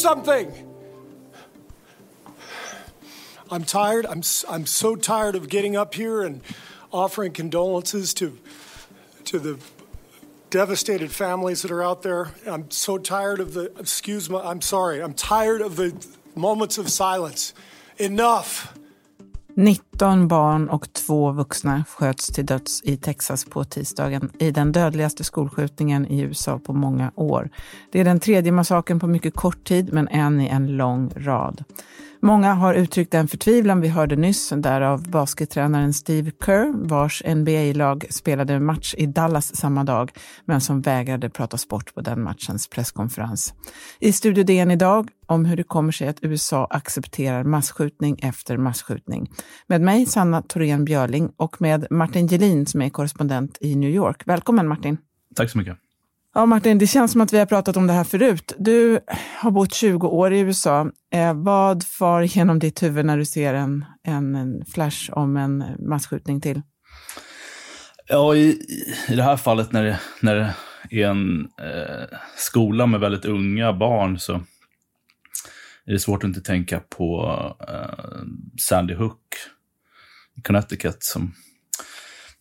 something? I'm tired. I'm, I'm so tired of getting up here and offering condolences to, to the devastated families that are out there. I'm so tired of the, excuse me, I'm sorry, I'm tired of the moments of silence. Enough! 19 barn och två vuxna sköts till döds i Texas på tisdagen i den dödligaste skolskjutningen i USA på många år. Det är den tredje massakern på mycket kort tid, men en i en lång rad. Många har uttryckt den förtvivlan vi hörde nyss, därav baskettränaren Steve Kerr, vars NBA-lag spelade match i Dallas samma dag, men som vägrade prata sport på den matchens presskonferens. I Studio DN idag om hur det kommer sig att USA accepterar massskjutning efter massskjutning. Med mig, Sanna Thorén Björling, och med Martin Gelin som är korrespondent i New York. Välkommen Martin! Tack så mycket! Ja, Martin, det känns som att vi har pratat om det här förut. Du har bott 20 år i USA. Eh, vad far genom ditt huvud när du ser en, en, en flash om en masskjutning till? Ja, i, i det här fallet när det, när det är en eh, skola med väldigt unga barn så är det svårt att inte tänka på eh, Sandy Hook i Connecticut som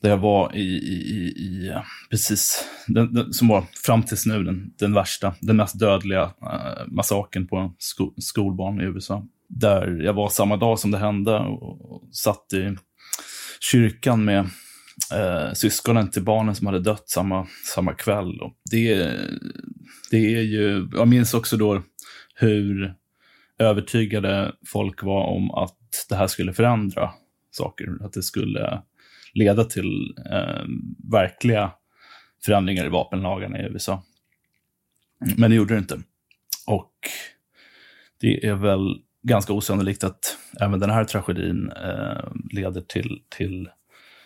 där jag var i, i, i precis, den, den, som var fram tills nu den, den värsta, den mest dödliga eh, massakern på sko, skolbarn i USA. Där jag var samma dag som det hände och, och satt i kyrkan med eh, syskonen till barnen som hade dött samma, samma kväll. Och det, det är ju, jag minns också då hur övertygade folk var om att det här skulle förändra saker. Att det skulle leda till eh, verkliga förändringar i vapenlagarna i USA. Men det gjorde det inte. Och det är väl ganska osannolikt att även den här tragedin eh, leder till, till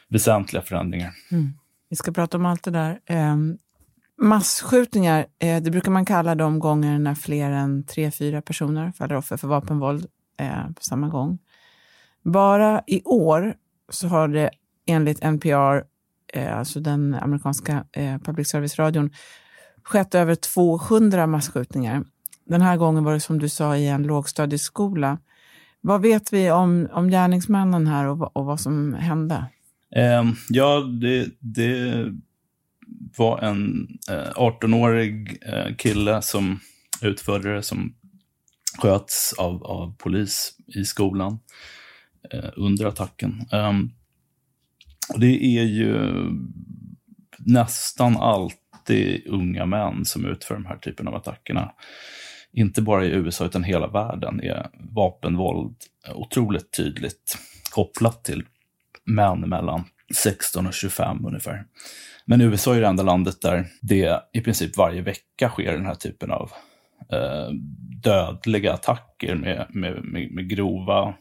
väsentliga förändringar. Mm. Vi ska prata om allt det där. Eh, massskjutningar, eh, det brukar man kalla de gånger när fler än tre, fyra personer faller offer för vapenvåld eh, på samma gång. Bara i år så har det enligt NPR, eh, alltså den amerikanska eh, public service-radion, skett över 200 massskjutningar. Den här gången var det som du sa i en lågstadieskola. Vad vet vi om, om gärningsmännen här och, och vad som hände? Eh, ja, det, det, var en eh, 18-årig eh, kille som utförde det som sköts av, av polis i skolan eh, under attacken. Um, det är ju nästan alltid unga män som utför de här typen av attackerna. Inte bara i USA utan hela världen är vapenvåld otroligt tydligt kopplat till män mellan 16 och 25 ungefär. Men USA är det enda landet där det i princip varje vecka sker den här typen av eh, dödliga attacker med, med, med, med grova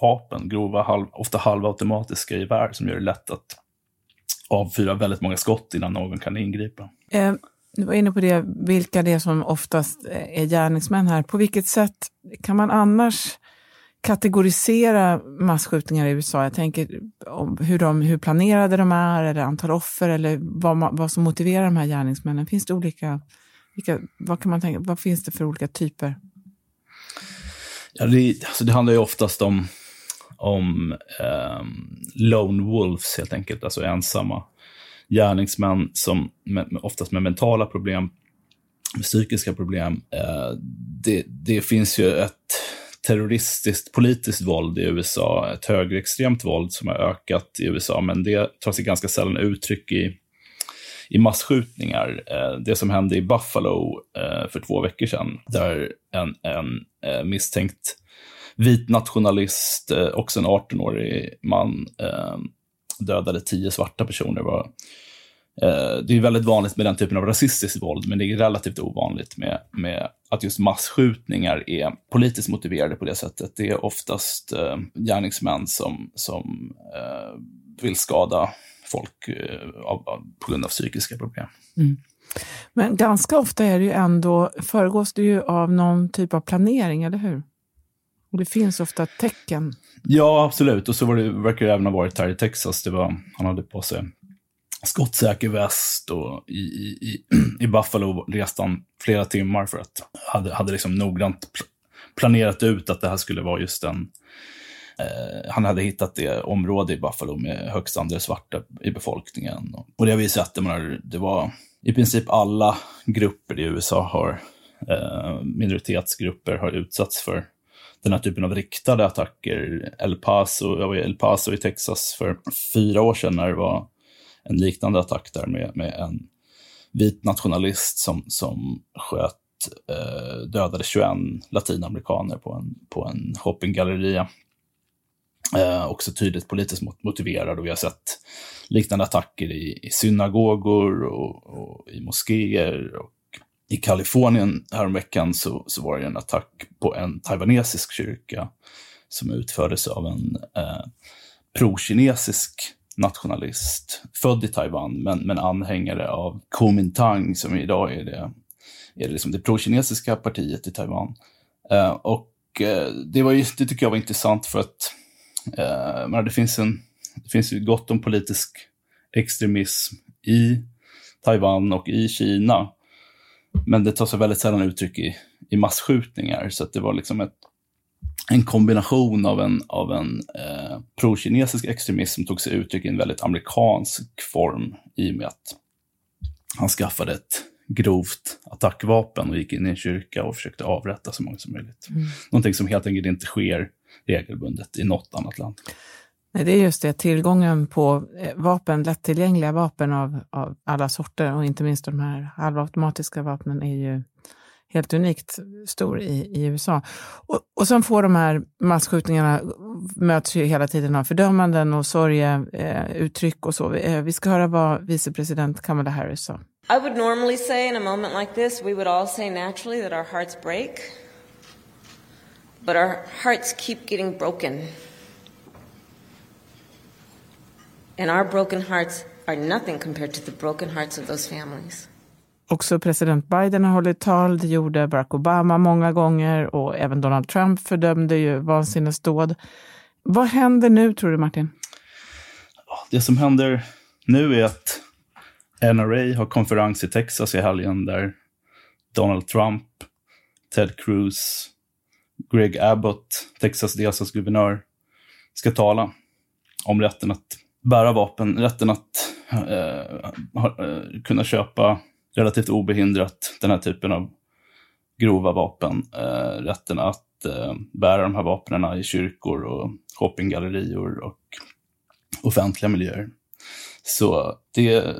vapen, grova, halv, ofta halvautomatiska gevär som gör det lätt att avfyra väldigt många skott innan någon kan ingripa. Eh, du var inne på det, vilka det är som oftast eh, är gärningsmän här. På vilket sätt kan man annars kategorisera massskjutningar i USA? Jag tänker om hur, de, hur planerade de är, eller antal offer, eller vad, vad som motiverar de här gärningsmännen. Finns det olika, vilka, vad, kan man tänka, vad finns det för olika typer? Ja, det, alltså det handlar ju oftast om, om um, lone wolves helt enkelt, alltså ensamma gärningsmän som med, oftast med mentala problem, med psykiska problem. Uh, det, det finns ju ett terroristiskt politiskt våld i USA, ett högerextremt våld som har ökat i USA, men det tar sig ganska sällan uttryck i i massskjutningar. Eh, det som hände i Buffalo eh, för två veckor sedan, där en, en eh, misstänkt vit nationalist, också en 18-årig man, dödade tio svarta personer. Var, det är väldigt vanligt med den typen av rasistiskt våld, men det är relativt ovanligt med, med att just massskjutningar är politiskt motiverade på det sättet. Det är oftast eh, gärningsmän som, som eh, vill skada folk eh, av, av, på grund av psykiska problem. Mm. Men ganska ofta är det ju ändå, föregås det ju av någon typ av planering, eller hur? Och det finns ofta tecken. Ja, absolut. Och så var det, verkar det även ha varit här i Texas. Det var, han hade på sig skottsäker väst och i, i, i Buffalo reste han flera timmar för att hade, hade liksom noggrant planerat ut att det här skulle vara just en eh, han hade hittat det område i Buffalo med högst andel svarta i befolkningen. Och det har vi sett, det, det var i princip alla grupper i USA har, eh, minoritetsgrupper har utsatts för den här typen av riktade attacker. El Paso, jag var i El Paso i Texas för fyra år sedan när det var en liknande attack där med, med en vit nationalist som, som sköt, eh, dödade 21 latinamerikaner på en, på en shoppinggalleria. Eh, också tydligt politiskt motiverad och vi har sett liknande attacker i, i synagogor och, och, i moskéer. Och I Kalifornien häromveckan så, så var det en attack på en taiwanesisk kyrka som utfördes av en eh, pro-kinesisk nationalist, född i Taiwan, men, men anhängare av Kuomintang, som idag är det, är det, liksom det pro-kinesiska partiet i Taiwan. Eh, och eh, det, var ju, det tycker jag var intressant för att men det, finns en, det finns ju gott om politisk extremism i Taiwan och i Kina. Men det tar sig väldigt sällan uttryck i, i massskjutningar, så det var liksom ett en kombination av en, av en eh, pro-kinesisk extremism tog sig uttryck i en väldigt amerikansk form i och med att han skaffade ett grovt attackvapen och gick in i en kyrka och försökte avrätta så många som möjligt. Mm. Någonting som helt enkelt inte sker regelbundet i något annat land. Nej, det är just det, tillgången på eh, vapen, lättillgängliga vapen av, av alla sorter och inte minst de här halvautomatiska vapnen är ju helt unikt stor i, i USA. Och, och sen får de här masskjutningarna möts ju hela tiden av fördömanden och sorgeuttryck eh, och så. Eh, vi ska höra vad vicepresident Kamala Harris sa. I would normally say in a moment like this, we would all say naturally that our hearts break. But our hearts keep getting broken. And our broken hearts are nothing compared to the broken hearts of those families. Också president Biden har hållit tal, det gjorde Barack Obama många gånger och även Donald Trump fördömde ju vansinnesdåd. Vad händer nu tror du Martin? Det som händer nu är att NRA har konferens i Texas i helgen där Donald Trump, Ted Cruz, Greg Abbott, Texas delstatsguvernör, ska tala om rätten att bära vapen, rätten att eh, ha, eh, kunna köpa relativt obehindrat den här typen av grova vapen. Eh, rätten att eh, bära de här vapnen i kyrkor och shoppinggallerior och offentliga miljöer. Så det...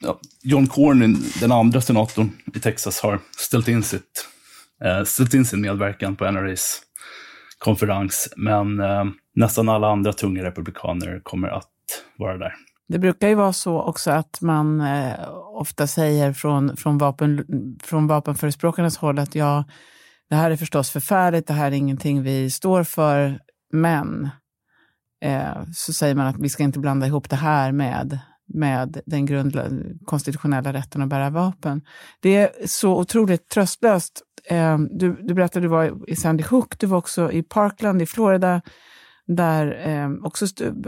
Ja, John Cornyn, den andra senatorn i Texas, har ställt in, sitt, eh, ställt in sin medverkan på NRAs konferens, men eh, nästan alla andra tunga republikaner kommer att vara där. Det brukar ju vara så också att man eh, ofta säger från, från, vapen, från vapenförespråkarnas håll att ja, det här är förstås förfärligt, det här är ingenting vi står för, men eh, så säger man att vi ska inte blanda ihop det här med, med den grundla, konstitutionella rätten att bära vapen. Det är så otroligt tröstlöst. Eh, du, du berättade att du var i Sandy Hook, du var också i Parkland i Florida, där eh, också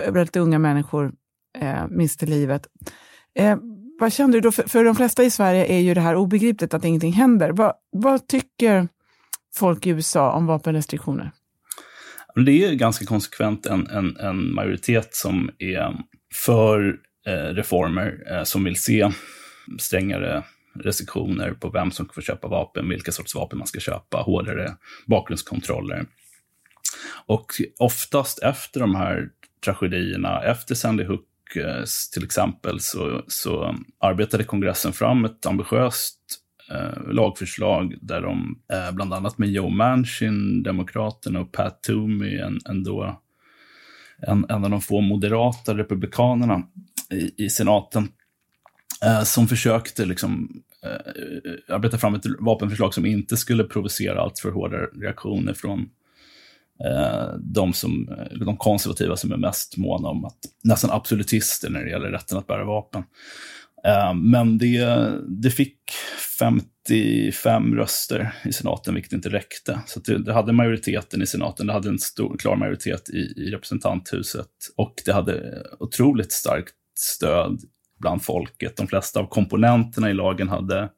väldigt unga människor eh, miste livet. Eh, vad kände du då? För, för de flesta i Sverige är ju det här obegripligt att ingenting händer. Va, vad tycker folk i USA om vapenrestriktioner? Det är ganska konsekvent en, en, en majoritet som är för eh, reformer, eh, som vill se strängare restriktioner på vem som får köpa vapen, vilka sorts vapen man ska köpa, hårdare bakgrundskontroller. Och oftast efter de här tragedierna, efter Sandy Hook eh, till exempel så, så arbetade kongressen fram ett ambitiöst eh, lagförslag där de, eh, bland annat med Joe Manchin, Demokraterna och Pat Toomey, en, en, då, en, en av de få moderata republikanerna i, i senaten, eh, som försökte liksom, eh, arbeta fram ett vapenförslag som inte skulle provocera allt för hårda reaktioner från Eh, de, som, de konservativa som är mest måna om att, nästan absolutister när det gäller rätten att bära vapen. Eh, men det, det fick 55 röster i senaten, vilket inte räckte. Så det, det, hade majoriteten i senaten, det hade en stor, klar majoritet i, i representanthuset och det hade otroligt starkt stöd bland folket. De flesta av komponenterna i lagen hade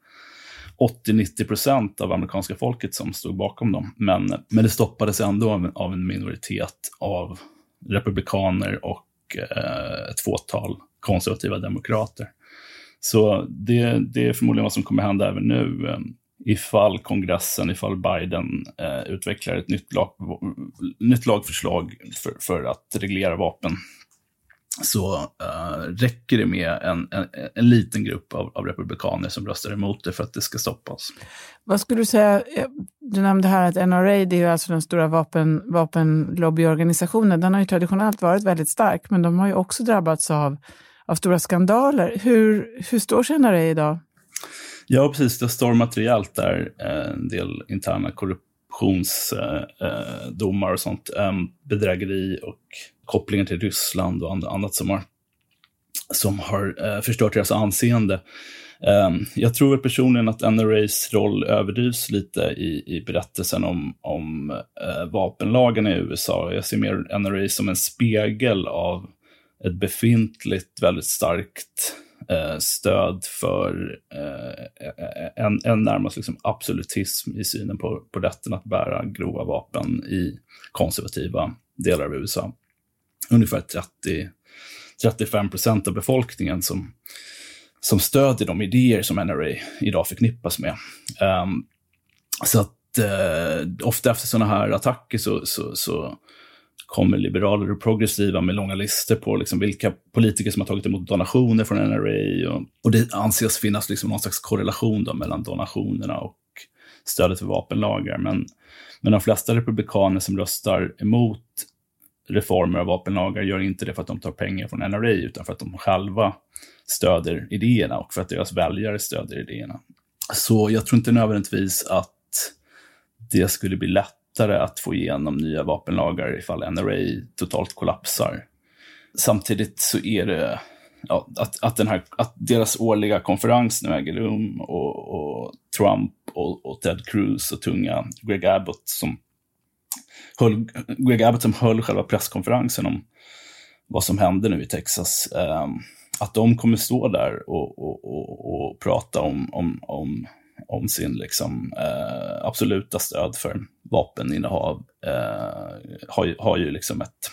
80-90 procent av amerikanska folket som stod bakom dem. Men, men det stoppades ändå av, av en minoritet av republikaner och eh, ett fåtal konservativa demokrater. Så det, det är förmodligen vad som kommer hända även nu. Eh, ifall kongressen, ifall Biden eh, utvecklar ett nytt, lag, nytt lagförslag för, för att reglera vapen så uh, räcker det med en, en, en liten grupp av, av, republikaner som röstar emot det för att det ska stoppas. Vad skulle du säga, eh, du nämnde här att NRA, det är ju alltså den stora vapen, vapenlobbyorganisationen, den har ju traditionellt varit väldigt stark, men de har ju också drabbats av, av stora skandaler. Hur, hur står sig NRA idag? Ja, precis. Det har stormat rejält där. Eh, en del interna korruptionsdomar och sånt. Bedrägeri och kopplingar till Ryssland och annat som har, som har eh, förstört deras anseende. Um, jag tror personligen att NRAs roll överdrivs lite i, i berättelsen om, om eh, uh, vapenlagen i USA. Jag ser mer NRA som en spegel av ett befintligt väldigt starkt uh, stöd för uh, en, en närmast liksom absolutism i synen på, på rätten att bära grova vapen i konservativa delar av USA ungefär 30, 35 procent av befolkningen som, som stödjer de idéer som NRA idag förknippas med. Um, så att uh, ofta efter sådana här attacker så, så, så, kommer liberaler och progressiva med långa listor på liksom vilka politiker som har tagit emot donationer från NRA. Och, och det anses finnas liksom någon slags korrelation då mellan donationerna och stödet för vapenlagar. Men, men de flesta republikaner som röstar emot reformer av vapenlagar gör inte det för att de tar pengar från NRA, utan för att de själva stöder idéerna och för att deras väljare stöder idéerna. Så jag tror inte nödvändigtvis att det skulle bli lättare att få igenom nya vapenlagar ifall NRA totalt kollapsar. Samtidigt så är det ja, att, att, den här, att deras årliga konferens nu äger rum och, och Trump och, och, Ted Cruz och tunga Greg Abbott som höll, Greg Abbott som höll själva presskonferensen om vad som hände nu i Texas, eh, att de kommer stå där och, och, och, och prata om, om, om, om sin liksom, eh, absoluta stöd för vapeninnehav, eh, har, har ju liksom ett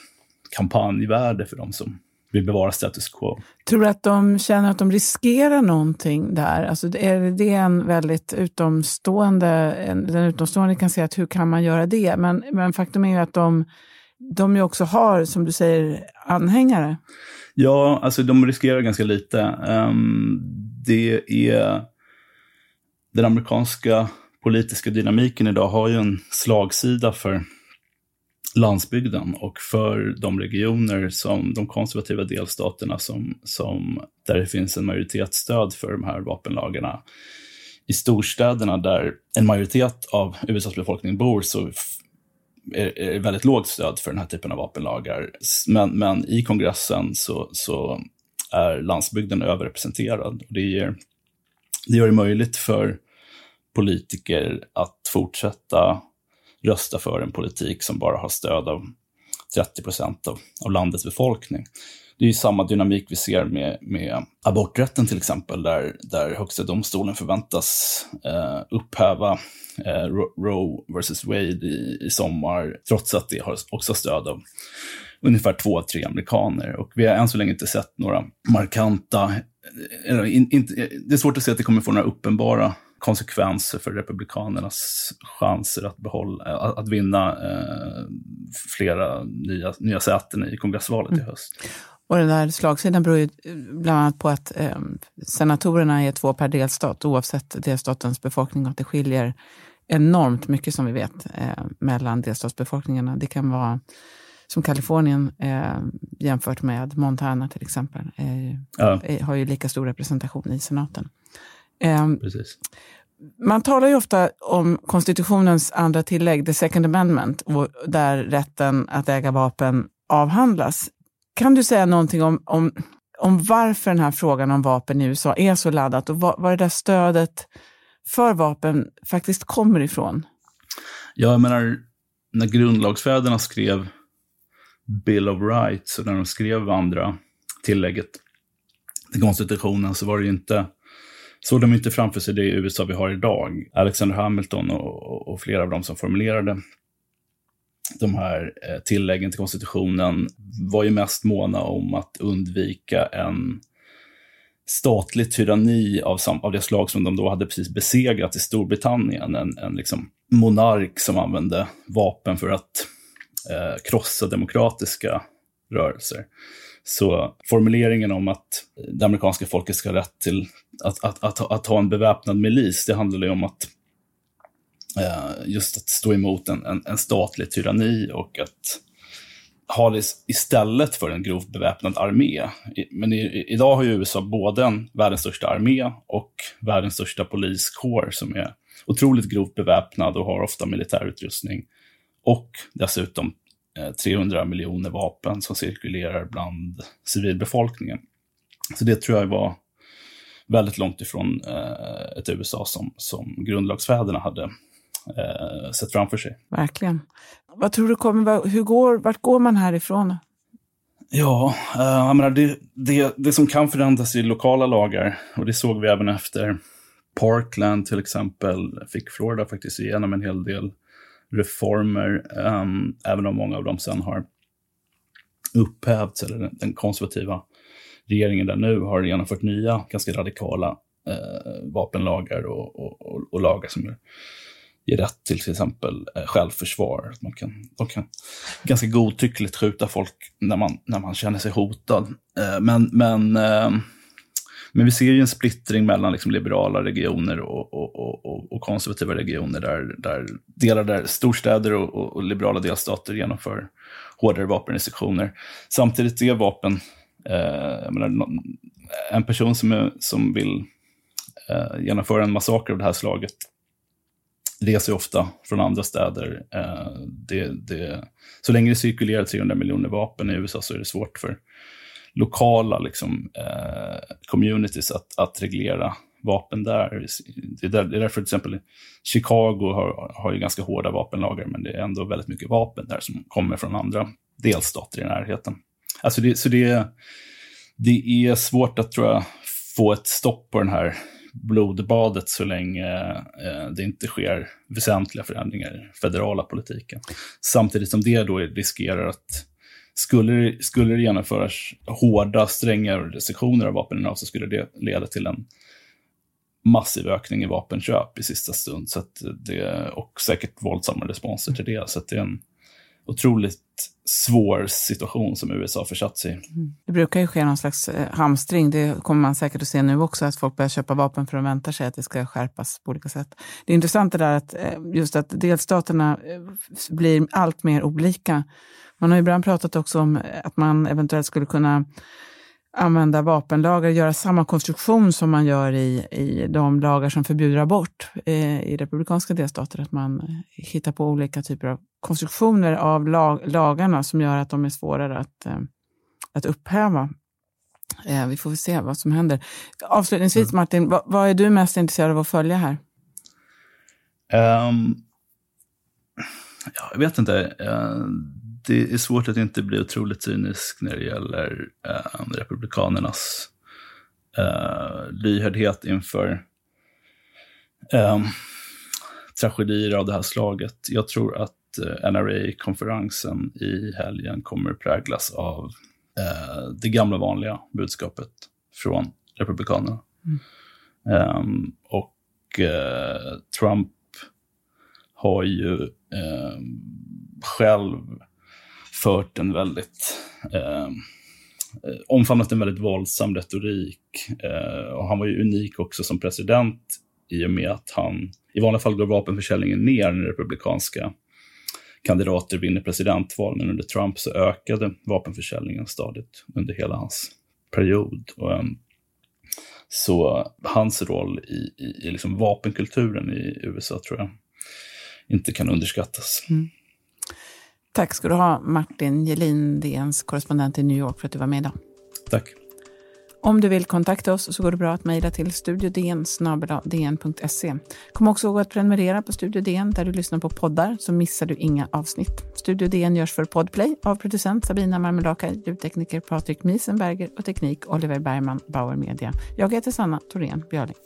kampanjvärde för de som vill bevara status quo. Tror du att de känner att de riskerar någonting där? Alltså är det en väldigt utomstående, en, den utomstående kan säga att hur kan man göra det? Men, men faktum är ju att de, de ju också har, som du säger, anhängare. Ja, alltså de riskerar ganska lite. Um, det är den amerikanska politiska dynamiken idag har ju en slagsida för landsbygden och för de regioner som de konservativa delstaterna som, som, där det finns en majoritetsstöd för de här vapenlagarna. I storstäderna där en majoritet av USAs befolkning bor så är det väldigt lågt stöd för den här typen av vapenlagar. Men, men i kongressen så, så är landsbygden överrepresenterad. Det, ger, det gör det möjligt för politiker att fortsätta rösta för en politik som bara har stöd av 30 procent av, av landets befolkning. Det är ju samma dynamik vi ser med, med aborträtten till exempel, där, där Högsta domstolen förväntas eh, upphäva eh, Roe versus Wade i, i sommar, trots att det har också stöd av ungefär två av tre amerikaner. Och vi har än så länge inte sett några markanta, eh, eller in, in, eh, det är svårt att se att det kommer få några uppenbara konsekvenser för Republikanernas chanser att, behålla, att, att vinna eh, flera nya, nya säten i kongressvalet mm. i höst. Och den där slagsidan beror ju bland annat på att eh, senatorerna är två per delstat oavsett delstatens befolkning och att det skiljer enormt mycket som vi vet eh, mellan delstatsbefolkningarna. Det kan vara som Kalifornien eh, jämfört med Montana till exempel, eh, ja. har ju lika stor representation i senaten. Ehm, Precis. Man talar ju ofta om konstitutionens andra tillägg, the second amendment, och där rätten att äga vapen avhandlas. Kan du säga någonting om, om, om varför den här frågan om vapen i USA är så laddat och var, var det där stödet för vapen faktiskt kommer ifrån? Ja, jag menar, när grundlagsfäderna skrev Bill of Rights och när de skrev andra tillägget till konstitutionen så var det ju inte, såg de inte framför sig det USA vi har idag. Alexander Hamilton och, och flera av dem som formulerade de här eh, tilläggen till konstitutionen var ju mest måna om att undvika en statlig tyranni av, av det slag som de då hade precis besegrat i Storbritannien. En, en liksom monark som använde vapen för att eh, krossa demokratiska rörelser. Så formuleringen om att det amerikanska folket ska ha rätt till att, att, att, att ha en beväpnad milis, det handlar ju om att eh, just att stå emot en, en, en statlig tyranni och att ha det istället för en grovt beväpnad armé. Men i, idag har ju USA både en världens största armé och världens största poliskår som är otroligt grovt beväpnad och har ofta militärutrustning. Och dessutom 300 eh, miljoner vapen som cirkulerar bland civilbefolkningen. Så det tror jag var väldigt långt ifrån eh, ett USA som, som grundlagsfäderna hade eh, sett framför sig. Verkligen. Vad tror du kommer, hur går, vart går man härifrån? Ja, jag menar, det, det, det som kan förändras i lokala lagar, och det såg vi även efter Parkland till exempel, fick Florida faktiskt igenom en hel del reformer, um, även om många av dem sen har upphävts, eller den, den konservativa regeringen där nu har genomfört nya, ganska radikala uh, vapenlagar och, och, och, och lagar som ger rätt till till exempel eh, självförsvar. Man kan, de kan ganska godtyckligt skjuta folk när man, när man känner sig hotad. Eh, men, men, ehm, men vi ser ju en splittring mellan liksom liberala regioner och, och, och, och konservativa regioner, där, där delar där storstäder och, och, liberala delstater genomför hårdare vapenrestriktioner. Samtidigt är vapen, eh, menar, en person som, är, som vill eh, genomföra en massaker av det här slaget reser ofta från andra städer. Eh, det, det, så länge det cirkulerar 300 miljoner vapen i USA så är det svårt för lokala liksom, eh, communities att, att reglera vapen där. Det är, där, det är därför till exempel Chicago har, har ju ganska hårda vapenlagar, men det är ändå väldigt mycket vapen där som kommer från andra delstater i närheten. Alltså det, så det, det är svårt att, tror jag, få ett stopp på den här blodbadet så länge eh, det inte sker väsentliga förändringar i federala politiken. Samtidigt som det då riskerar att skulle, skulle det genomföras hårda, strängare restriktioner av vapeninnehav så skulle det leda till en massiv ökning i vapenköp i sista stund. Så det, och säkert våldsamma responser till det. Så det är en otroligt svår situation som USA försatt sig i. Mm. Det brukar ju ske någon slags eh, hamstring. Det kommer man säkert att se nu också, att folk börjar köpa vapen för att vänta sig att det ska skärpas på olika sätt. Det är intressant det där att eh, just att delstaterna eh, blir allt mer olika. Man har ibland pratat också om att man eventuellt skulle kunna använda vapenlagar, göra samma konstruktion som man gör i, i de lagar som förbjuder abort eh, i republikanska delstater. Att man hittar på olika typer av konstruktioner av lag, lagarna som gör att de är svårare att, eh, att upphäva. Eh, vi får väl se vad som händer. Avslutningsvis, mm. Martin, vad, vad, är du mest intresserad av att följa här? Um, ja, jag vet inte. Uh, det är svårt att inte bli otroligt cynisk när det gäller uh, Republikanernas uh, lyhördhet inför um, tragedier av det här slaget. Jag tror att uh, NRA-konferensen i helgen kommer präglas av uh, det gamla vanliga budskapet från Republikanerna. Mm. Um, och Trump har ju um, själv fört en väldigt eh, eh, omfamnat en väldigt våldsam retorik. Eh, och han var ju unik också som president i och med att han, i vanliga fall går vapenförsäljningen ner när republikanska kandidater vinner presidentval, men under Trump så ökade vapenförsäljningen stadigt under hela hans period. Och, ehm, så hans roll i, i, i liksom vapenkulturen i USA tror jag inte kan underskattas. Mm. Tack ska du ha, Martin Gelin, DNs korrespondent i New York, för att du var med idag. Tack. Om du vill kontakta oss så går det bra att mejla till studiodn Kom också ihåg att prenumerera på Studio DN där du lyssnar på poddar så missar du inga avsnitt. Studio DN görs för Podplay av producent Sabina Marmelaka, ljudtekniker Patrik Miesenberger och teknik Oliver Bergman, Bauer Media. Jag heter Sanna Thorén Björling.